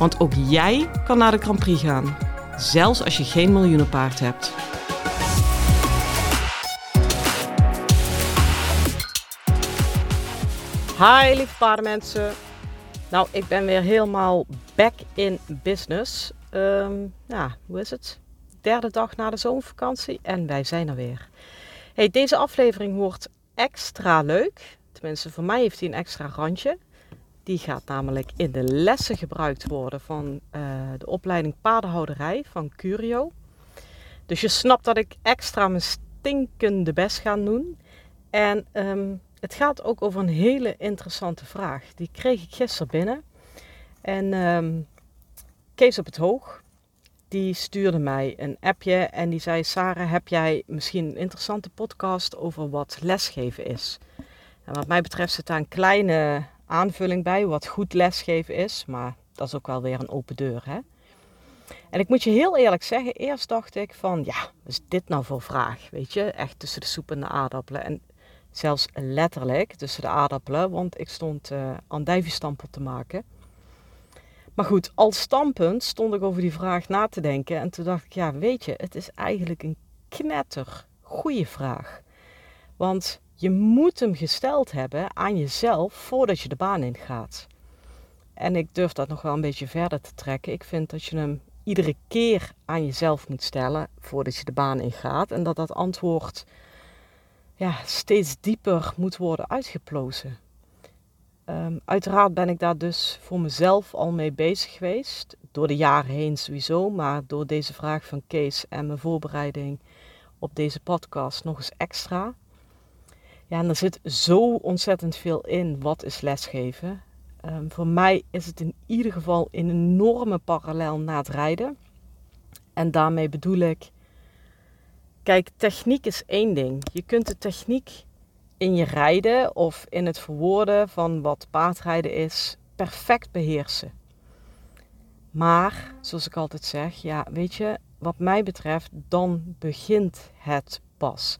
Want ook jij kan naar de Grand Prix gaan, zelfs als je geen miljoenenpaard hebt. Hi lieve paardenmensen. Nou, ik ben weer helemaal back in business. Nou, hoe is het? Derde dag na de zomervakantie en wij zijn er weer. Hey, deze aflevering wordt extra leuk. Tenminste, voor mij heeft hij een extra randje. Die gaat namelijk in de lessen gebruikt worden van uh, de opleiding paardenhouderij van Curio. Dus je snapt dat ik extra mijn stinkende best ga doen. En um, het gaat ook over een hele interessante vraag. Die kreeg ik gisteren binnen. En um, Kees op het Hoog, die stuurde mij een appje en die zei: Sarah, heb jij misschien een interessante podcast over wat lesgeven is? En wat mij betreft zit daar een kleine aanvulling bij, wat goed lesgeven is, maar dat is ook wel weer een open deur. Hè? En ik moet je heel eerlijk zeggen, eerst dacht ik van, ja, is dit nou voor vraag? Weet je, echt tussen de soep en de aardappelen. En zelfs letterlijk tussen de aardappelen, want ik stond uh, andijviestampel te maken. Maar goed, als standpunt stond ik over die vraag na te denken. En toen dacht ik, ja, weet je, het is eigenlijk een knetter goede vraag. Want je moet hem gesteld hebben aan jezelf voordat je de baan ingaat. En ik durf dat nog wel een beetje verder te trekken. Ik vind dat je hem iedere keer aan jezelf moet stellen voordat je de baan ingaat. En dat dat antwoord ja, steeds dieper moet worden uitgeplozen. Um, uiteraard ben ik daar dus voor mezelf al mee bezig geweest. Door de jaren heen sowieso, maar door deze vraag van Kees en mijn voorbereiding op deze podcast nog eens extra. Ja, en er zit zo ontzettend veel in. Wat is lesgeven? Um, voor mij is het in ieder geval een enorme parallel na het rijden. En daarmee bedoel ik, kijk, techniek is één ding. Je kunt de techniek in je rijden of in het verwoorden van wat paardrijden is, perfect beheersen. Maar, zoals ik altijd zeg, ja, weet je, wat mij betreft, dan begint het pas.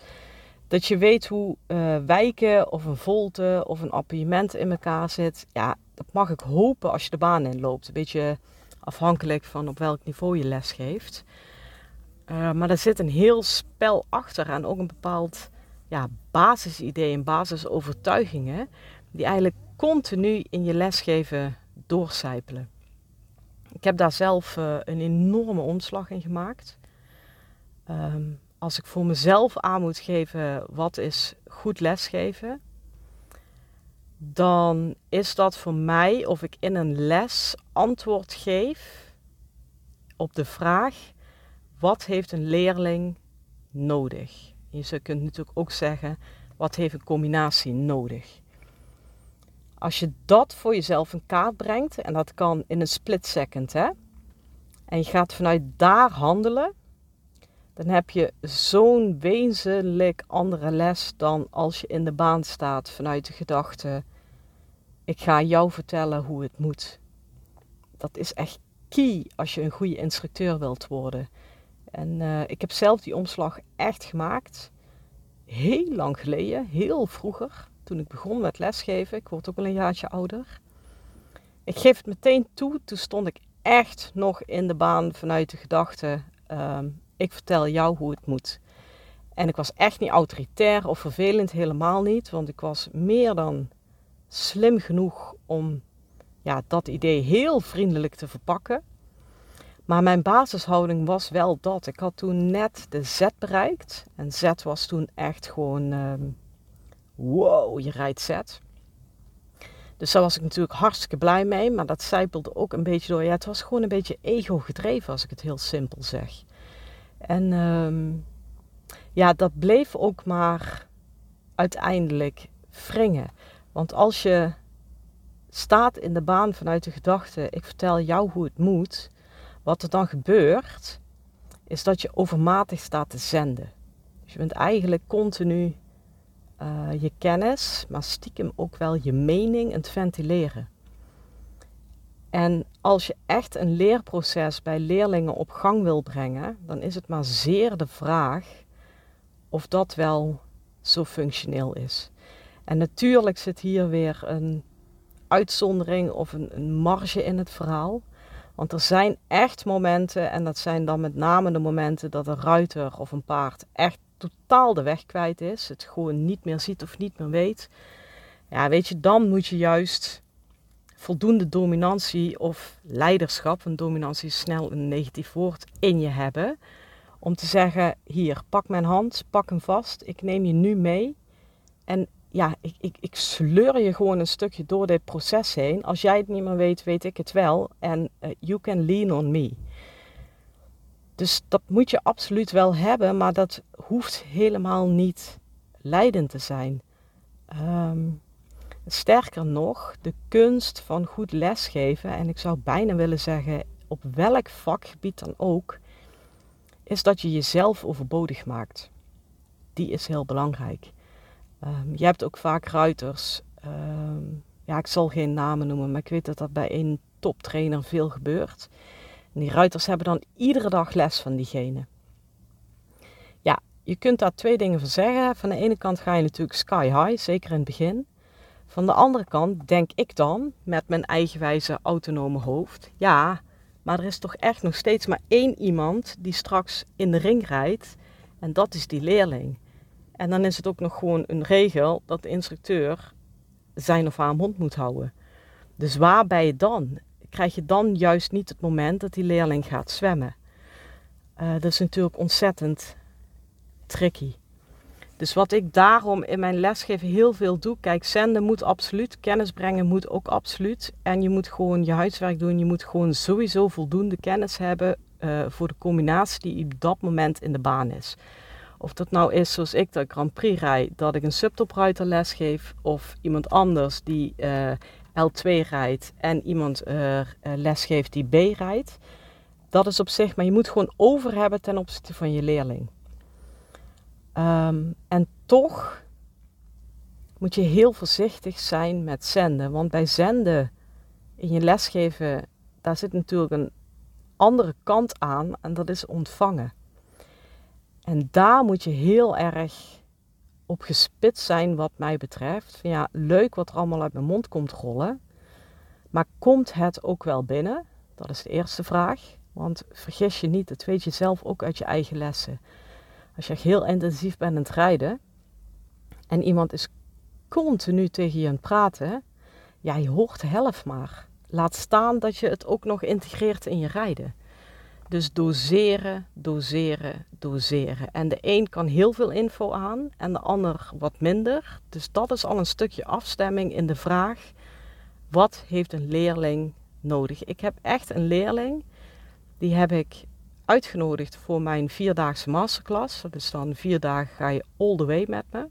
Dat je weet hoe uh, wijken of een volte of een appiëment in elkaar zit. Ja, dat mag ik hopen als je de baan inloopt. Een beetje afhankelijk van op welk niveau je les geeft. Uh, maar er zit een heel spel achter en ook een bepaald ja, basisidee basisovertuigingen die eigenlijk continu in je lesgeven doorcijpelen. Ik heb daar zelf uh, een enorme omslag in gemaakt. Um, als ik voor mezelf aan moet geven wat is goed lesgeven, dan is dat voor mij of ik in een les antwoord geef op de vraag: wat heeft een leerling nodig? Je kunt natuurlijk ook zeggen: wat heeft een combinatie nodig? Als je dat voor jezelf in kaart brengt, en dat kan in een split second, hè, en je gaat vanuit daar handelen, dan heb je zo'n wezenlijk andere les dan als je in de baan staat vanuit de gedachte: ik ga jou vertellen hoe het moet. Dat is echt key als je een goede instructeur wilt worden. En uh, ik heb zelf die omslag echt gemaakt. Heel lang geleden, heel vroeger, toen ik begon met lesgeven. Ik word ook wel een jaartje ouder. Ik geef het meteen toe, toen stond ik echt nog in de baan vanuit de gedachte: uh, ik vertel jou hoe het moet. En ik was echt niet autoritair of vervelend, helemaal niet. Want ik was meer dan slim genoeg om ja, dat idee heel vriendelijk te verpakken. Maar mijn basishouding was wel dat. Ik had toen net de Z bereikt. En Z was toen echt gewoon, um, wow, je rijdt Z. Dus daar was ik natuurlijk hartstikke blij mee. Maar dat zijpelde ook een beetje door. Ja, het was gewoon een beetje ego gedreven, als ik het heel simpel zeg. En um, ja, dat bleef ook maar uiteindelijk wringen. Want als je staat in de baan vanuit de gedachte: ik vertel jou hoe het moet. Wat er dan gebeurt, is dat je overmatig staat te zenden. Dus je bent eigenlijk continu uh, je kennis, maar stiekem ook wel je mening aan het ventileren. En als je echt een leerproces bij leerlingen op gang wil brengen, dan is het maar zeer de vraag of dat wel zo functioneel is. En natuurlijk zit hier weer een uitzondering of een, een marge in het verhaal. Want er zijn echt momenten, en dat zijn dan met name de momenten dat een ruiter of een paard echt totaal de weg kwijt is, het gewoon niet meer ziet of niet meer weet. Ja, weet je, dan moet je juist voldoende dominantie of leiderschap, een dominantie is snel een negatief woord, in je hebben. Om te zeggen, hier, pak mijn hand, pak hem vast, ik neem je nu mee. En ja, ik, ik, ik sleur je gewoon een stukje door dit proces heen. Als jij het niet meer weet, weet ik het wel. En uh, you can lean on me. Dus dat moet je absoluut wel hebben, maar dat hoeft helemaal niet leidend te zijn. Um, sterker nog, de kunst van goed lesgeven, en ik zou bijna willen zeggen op welk vakgebied dan ook, is dat je jezelf overbodig maakt. Die is heel belangrijk. Um, je hebt ook vaak ruiters. Ehm, ja, ik zal geen namen noemen, maar ik weet dat dat bij een toptrainer veel gebeurt. Die ruiters hebben dan iedere dag les van diegene. Ja, je kunt daar twee dingen van zeggen. Van de ene kant ga je natuurlijk sky high, zeker in het begin. Van de andere kant denk ik dan, met mijn eigenwijze autonome hoofd, ja, maar er is toch echt nog steeds maar één iemand die straks in de ring rijdt. En dat is die leerling. En dan is het ook nog gewoon een regel dat de instructeur zijn of haar mond moet houden. Dus waar ben je dan? Krijg je dan juist niet het moment dat die leerling gaat zwemmen? Uh, dat is natuurlijk ontzettend tricky. Dus wat ik daarom in mijn lesgeven heel veel doe, kijk, zenden moet absoluut, kennis brengen moet ook absoluut. En je moet gewoon je huiswerk doen, je moet gewoon sowieso voldoende kennis hebben uh, voor de combinatie die op dat moment in de baan is. Of dat nou is zoals ik de Grand Prix rijd, dat ik een subtopruiter les geef, of iemand anders die uh, L2 rijdt en iemand uh, les geeft die B rijdt. Dat is op zich, maar je moet gewoon over hebben ten opzichte van je leerling. Um, en toch moet je heel voorzichtig zijn met zenden. Want bij zenden in je lesgeven, daar zit natuurlijk een andere kant aan en dat is ontvangen. En daar moet je heel erg op gespitst zijn wat mij betreft. Van ja, leuk wat er allemaal uit mijn mond komt rollen. Maar komt het ook wel binnen? Dat is de eerste vraag. Want vergis je niet, dat weet je zelf ook uit je eigen lessen. Als je heel intensief bent aan het rijden en iemand is continu tegen je aan praten, ja, je hoort de helft maar. Laat staan dat je het ook nog integreert in je rijden. Dus doseren, doseren, doseren. En de een kan heel veel info aan en de ander wat minder. Dus dat is al een stukje afstemming in de vraag: wat heeft een leerling nodig? Ik heb echt een leerling, die heb ik uitgenodigd voor mijn vierdaagse masterclass. Is dan vier dagen ga je all the way met me.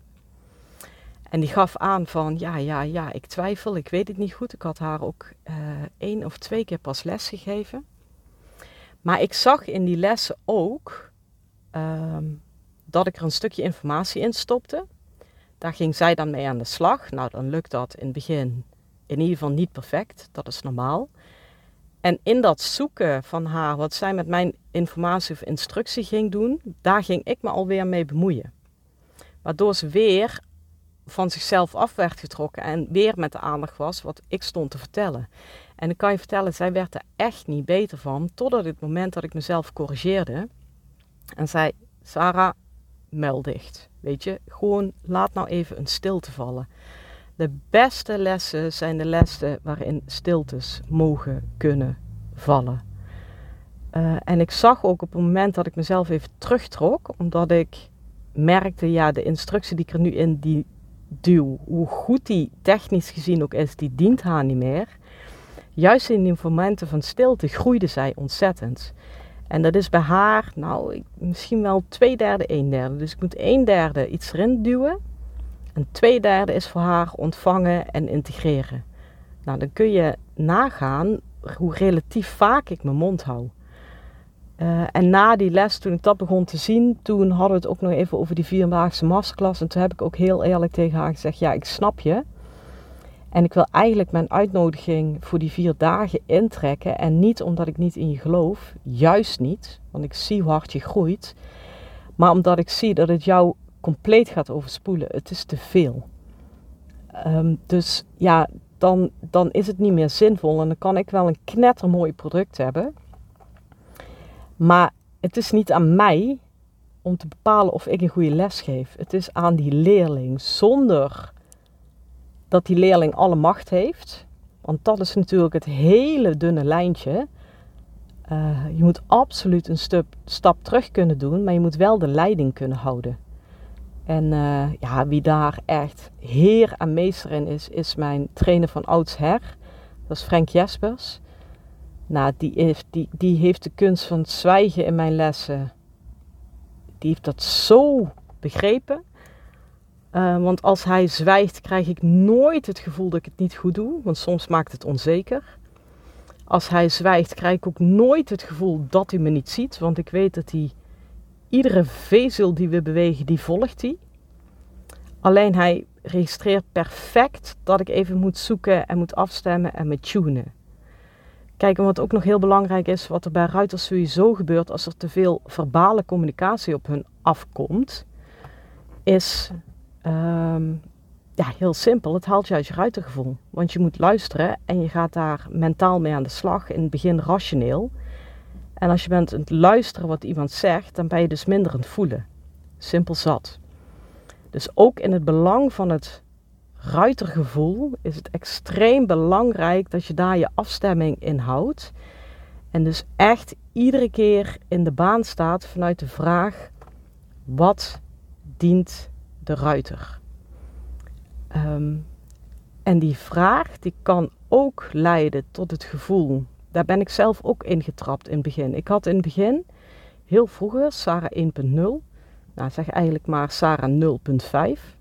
En die gaf aan van ja, ja, ja, ik twijfel, ik weet het niet goed. Ik had haar ook uh, één of twee keer pas les gegeven. Maar ik zag in die lessen ook ehm, dat ik er een stukje informatie in stopte. Daar ging zij dan mee aan de slag. Nou, dan lukt dat in het begin in ieder geval niet perfect. Dat is normaal. En in dat zoeken van haar, wat zij met mijn informatie of instructie ging doen, daar ging ik me alweer mee bemoeien. Waardoor ze weer van zichzelf af werd getrokken en weer met de aandacht was wat ik stond te vertellen. En ik kan je vertellen, zij werd er echt niet beter van, totdat het moment dat ik mezelf corrigeerde en zei, Sarah, meld dicht. Weet je, gewoon laat nou even een stilte vallen. De beste lessen zijn de lessen waarin stiltes mogen kunnen vallen. Uh, en ik zag ook op het moment dat ik mezelf even terugtrok, omdat ik merkte, ja, de instructie die ik er nu in die duw, hoe goed die technisch gezien ook is, die dient haar niet meer. Juist in die momenten van stilte groeide zij ontzettend. En dat is bij haar, nou, misschien wel twee derde, een derde. Dus ik moet een derde iets erin duwen en twee derde is voor haar ontvangen en integreren. Nou, dan kun je nagaan hoe relatief vaak ik mijn mond hou. Uh, en na die les, toen ik dat begon te zien, toen hadden we het ook nog even over die vierdaagse masterclass. En toen heb ik ook heel eerlijk tegen haar gezegd, ja, ik snap je. En ik wil eigenlijk mijn uitnodiging voor die vier dagen intrekken. En niet omdat ik niet in je geloof, juist niet, want ik zie hoe hard je groeit. Maar omdat ik zie dat het jou compleet gaat overspoelen. Het is te veel. Um, dus ja, dan, dan is het niet meer zinvol. En dan kan ik wel een knettermooi product hebben. Maar het is niet aan mij om te bepalen of ik een goede les geef. Het is aan die leerling zonder dat die leerling alle macht heeft. Want dat is natuurlijk het hele dunne lijntje. Uh, je moet absoluut een stap terug kunnen doen, maar je moet wel de leiding kunnen houden. En uh, ja, wie daar echt heer en meester in is, is mijn trainer van oudsher. Dat is Frank Jespers. Nou, die heeft, die, die heeft de kunst van het zwijgen in mijn lessen. Die heeft dat zo begrepen. Uh, want als hij zwijgt, krijg ik nooit het gevoel dat ik het niet goed doe. Want soms maakt het onzeker. Als hij zwijgt, krijg ik ook nooit het gevoel dat hij me niet ziet. Want ik weet dat hij iedere vezel die we bewegen, die volgt hij. Alleen hij registreert perfect dat ik even moet zoeken en moet afstemmen en me tunen. Kijk, en wat ook nog heel belangrijk is, wat er bij ruiters sowieso gebeurt als er te veel verbale communicatie op hun afkomt, is ehm, ja, heel simpel. Het haalt je uit je ruitergevoel. Want je moet luisteren en je gaat daar mentaal mee aan de slag. In het begin rationeel. En als je bent aan het luisteren wat iemand zegt, dan ben je dus minder aan het voelen. Simpel zat. Dus ook in het belang van het ruitergevoel is het extreem belangrijk dat je daar je afstemming in houdt. En dus echt iedere keer in de baan staat vanuit de vraag: wat dient de ruiter? Ehm, en die vraag die kan ook leiden tot het gevoel. Daar ben ik zelf ook ingetrapt in het begin. Ik had in het begin, heel vroeger, Sarah 1.0, nou zeg eigenlijk maar Sarah 0.5.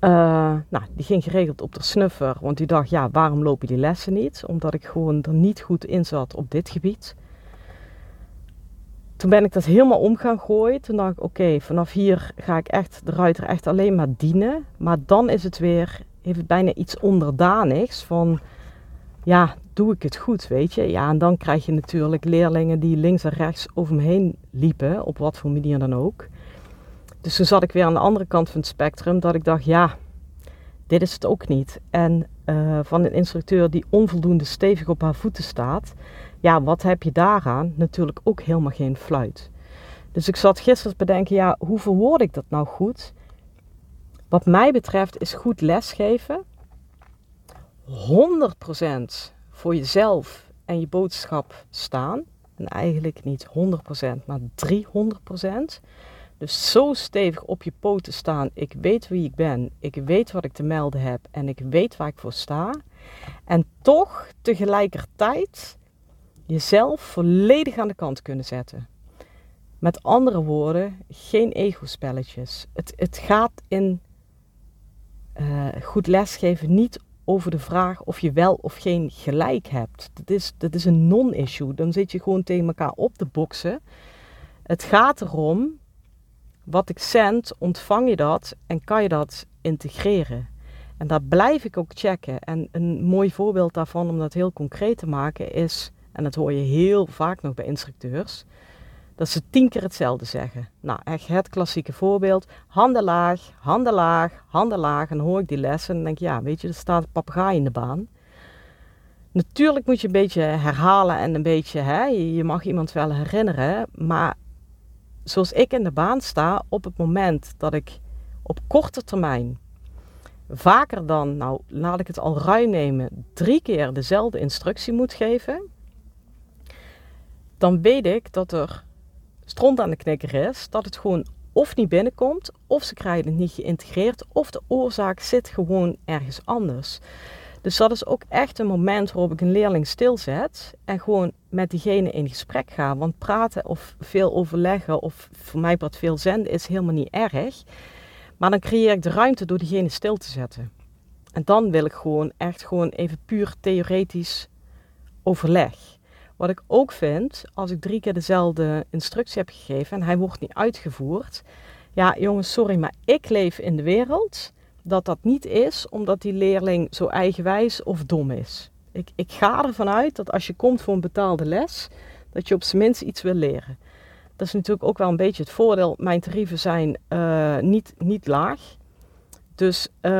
Uh, nou, die ging geregeld op de snuffer, want die dacht, ja, waarom lopen die lessen niet? Omdat ik gewoon er niet goed in zat op dit gebied. Toen ben ik dat helemaal om gaan gooien. Toen dacht ik, oké, vanaf hier ga ik echt de ruiter echt alleen maar dienen. Maar dan is het weer, heeft het bijna iets onderdanigs van, ja, doe ik het goed, weet je? Ja, en dan krijg je natuurlijk leerlingen die links en rechts over me heen liepen, op wat voor manier dan ook. Dus toen zat ik weer aan de andere kant van het spectrum, dat ik dacht, ja, dit is het ook niet. En uh, van een instructeur die onvoldoende stevig op haar voeten staat, ja, wat heb je daaraan? Natuurlijk ook helemaal geen fluit. Dus ik zat gisteren te bedenken, ja, hoe verwoord ik dat nou goed? Wat mij betreft is goed lesgeven 100% voor jezelf en je boodschap staan. En eigenlijk niet 100%, maar 300%. Dus zo stevig op je poten staan. Ik weet wie ik ben. Ik weet wat ik te melden heb. En ik weet waar ik voor sta. En toch tegelijkertijd jezelf volledig aan de kant kunnen zetten. Met andere woorden, geen ego-spelletjes. Het, het gaat in uh, goed lesgeven niet over de vraag of je wel of geen gelijk hebt. Dat is, dat is een non-issue. Dan zit je gewoon tegen elkaar op te boksen. Het gaat erom wat ik zend, ontvang je dat en kan je dat integreren? En daar blijf ik ook checken. En een mooi voorbeeld daarvan, om dat heel concreet te maken, is, en dat hoor je heel vaak nog bij instructeurs, dat ze tien keer hetzelfde zeggen. Nou, echt het klassieke voorbeeld. Handen laag, handen laag, handen laag. En hoor ik die lessen en denk ja, weet je, er staat een papegaai in de baan. Natuurlijk moet je een beetje herhalen en een beetje, hè, je mag iemand wel herinneren, maar zoals ik in de baan sta, op het moment dat ik op korte termijn vaker dan, nou laat ik het al ruim nemen, drie keer dezelfde instructie moet geven, dan weet ik dat er stront aan de knikker is, dat het gewoon of niet binnenkomt, of ze krijgen het niet geïntegreerd, of de oorzaak zit gewoon ergens anders. Dus dat is ook echt een moment waarop ik een leerling stilzet en gewoon met diegene in gesprek ga. Want praten of veel overleggen of voor mij wat veel zenden is helemaal niet erg. Maar dan creëer ik de ruimte door diegene stil te zetten. En dan wil ik gewoon echt gewoon even puur theoretisch overleg. Wat ik ook vind, als ik drie keer dezelfde instructie heb gegeven en hij wordt niet uitgevoerd. Ja, jongens, sorry, maar ik leef in de wereld dat dat niet is omdat die leerling zo eigenwijs of dom is. Ik, ik ga ervan uit dat als je komt voor een betaalde les, dat je op zijn minst iets wil leren. Dat is natuurlijk ook wel een beetje het voordeel. Mijn tarieven zijn uh, niet, niet laag. Dus uh,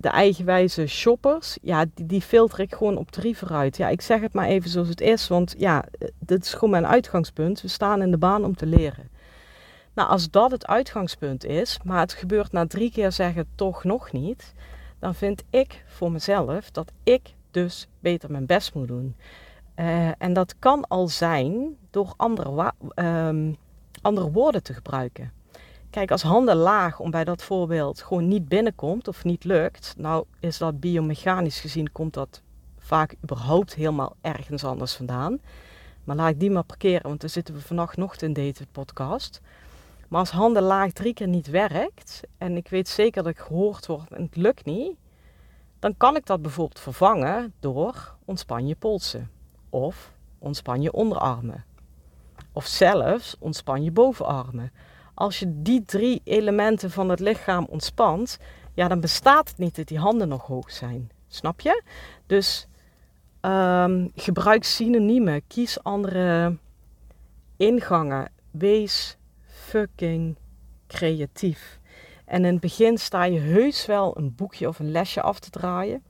de eigenwijze shoppers, ja, die, filter ik gewoon op tarieven uit. Ja, ik zeg het maar even zoals het is, want ja, dit is gewoon mijn uitgangspunt. We staan in de baan om te leren. Nou, als dat het uitgangspunt is, maar het gebeurt na drie keer zeggen toch nog niet, dan vind ik voor mezelf dat ik dus beter mijn best moet doen. Uh, en dat kan al zijn door andere, um, andere woorden te gebruiken. Kijk, als handen laag, om bij dat voorbeeld, gewoon niet binnenkomt of niet lukt, nou is dat biomechanisch gezien, komt dat vaak überhaupt helemaal ergens anders vandaan. Maar laat ik die maar parkeren, want dan zitten we vannacht nog in deze podcast. Maar als handen laag drie keer niet werkt, en ik weet zeker dat ik gehoord word en het lukt niet, dan kan ik dat bijvoorbeeld vervangen door ontspan je polsen. Of ontspan je onderarmen. Of zelfs ontspan je bovenarmen. Als je die drie elementen van het lichaam ontspant, ja, dan bestaat het niet dat die handen nog hoog zijn. Snap je? Dus um, gebruik synoniemen. Kies andere ingangen. Wees fucking creatief. En in het begin sta je heus wel een boekje of een lesje af te draaien.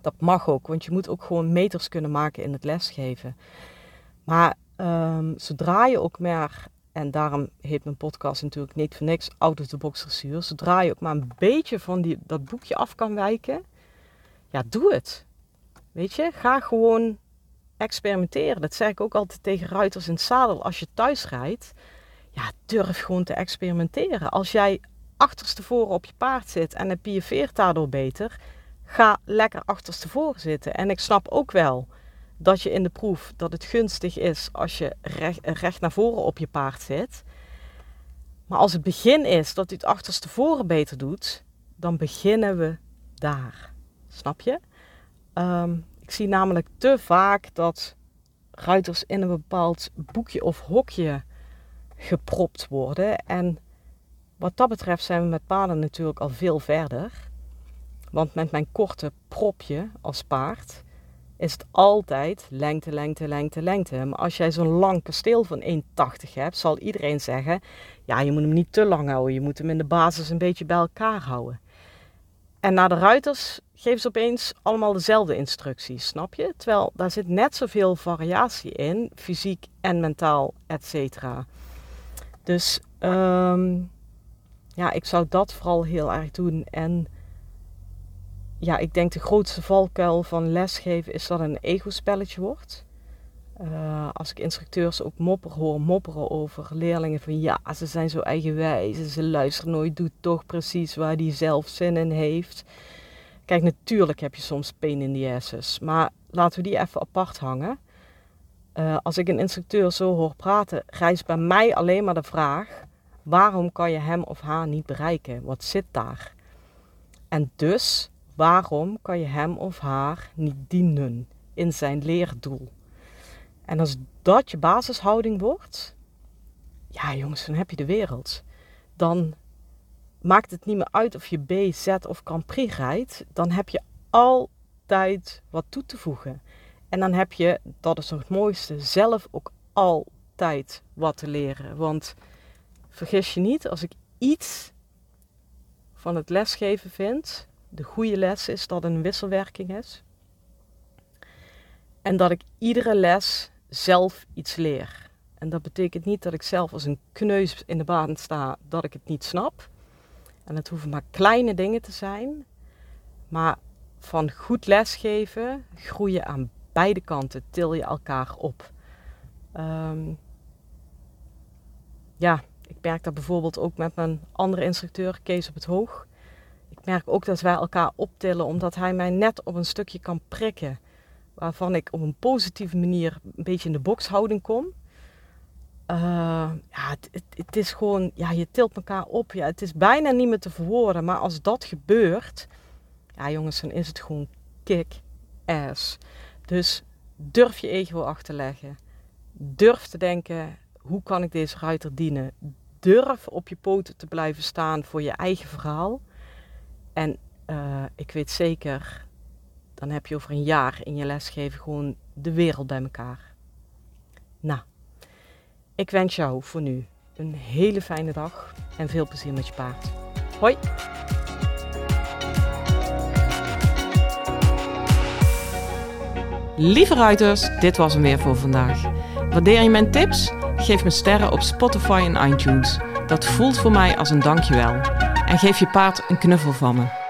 Dat mag ook, want je moet ook gewoon meters kunnen maken in het lesgeven. Maar um, zodra je ook maar, en daarom heet mijn podcast natuurlijk niet voor niks out of the box dressuur. Zodra je ook maar een beetje van die, dat boekje af kan wijken, ja, doe het. Weet je, ga gewoon experimenteren. Dat zeg ik ook altijd tegen ruiters in het zadel. Als je thuis rijdt, ja, durf gewoon te experimenteren. Als jij achterstevoren op je paard zit en heb je je veert daardoor beter, ga lekker achterstevoren zitten. En ik snap ook wel dat je in de proef dat het gunstig is als je recht, recht naar voren op je paard zit. Maar als het begin is dat u het achterstevoren beter doet, dan beginnen we daar. Snap je? Ehm, ik zie namelijk te vaak dat ruiters in een bepaald boekje of hokje gepropt worden. En wat dat betreft zijn we met paarden natuurlijk al veel verder. Want met mijn korte propje als paard is het altijd lengte, lengte, lengte, lengte. Maar als jij zo'n lang kasteel van 1,80 hebt, zal iedereen zeggen: ja, je moet hem niet te lang houden. Je moet hem in de basis een beetje bij elkaar houden. En naar de ruiters geven ze opeens allemaal dezelfde instructies, snap je? Terwijl daar zit net zoveel variatie in, fysiek en mentaal, et cetera. Dus um, ja, ik zou dat vooral heel erg doen. En ja, ik denk de grootste valkuil van lesgeven is dat het een ego-spelletje wordt. Uh, als ik instructeurs ook mopper hoor mopperen over leerlingen van ja, ze zijn zo eigenwijs, ze luisteren nooit, doet toch precies waar die zelf zin in heeft. Kijk, natuurlijk heb je soms pain in the asses, maar laten we die even apart hangen. Uh, als ik een instructeur zo hoor praten, rijst bij mij alleen maar de vraag: waarom kan je hem of haar niet bereiken? Wat zit daar? En dus, waarom kan je hem of haar niet dienen in zijn leerdoel? En als dat je basishouding wordt, ja jongens, dan heb je de wereld. Dan maakt het niet meer uit of je B, Z of Grand rijdt. Dan heb je altijd wat toe te voegen. En dan heb je, dat is nog het mooiste, zelf ook altijd wat te leren. Want vergis je niet, als ik iets van het lesgeven vind, de goede les is dat een wisselwerking is. En dat ik iedere les zelf iets leer. En dat betekent niet dat ik zelf als een kneus in de baan sta dat ik het niet snap. En het hoeven maar kleine dingen te zijn. Maar van goed lesgeven groeien aan beide kanten til je elkaar op. Um, ja, ik merk dat bijvoorbeeld ook met mijn andere instructeur, Kees op het Hoog. Merk ook dat wij elkaar optillen, omdat hij mij net op een stukje kan prikken. Waarvan ik op een positieve manier een beetje in de bokshouding kom. Uh, ja, het, is gewoon, ja, je tilt elkaar op. Ja, het is bijna niet meer te verwoorden. Maar als dat gebeurt, Ja jongens, dan is het gewoon kick-ass. Dus durf je ego achter te leggen. Durf te denken, hoe kan ik deze ruiter dienen? Durf op je poten te blijven staan voor je eigen verhaal. En uh, ik weet zeker, dan heb je over een jaar in je lesgeven gewoon de wereld bij elkaar. Nou, ik wens jou voor nu een hele fijne dag en veel plezier met je paard. Hoi! Lieve ruiters, dit was hem weer voor vandaag. Waardeer je mijn tips? Geef me sterren op Spotify en iTunes. Dat voelt voor mij als een dankjewel. En geef je paard een knuffel van me.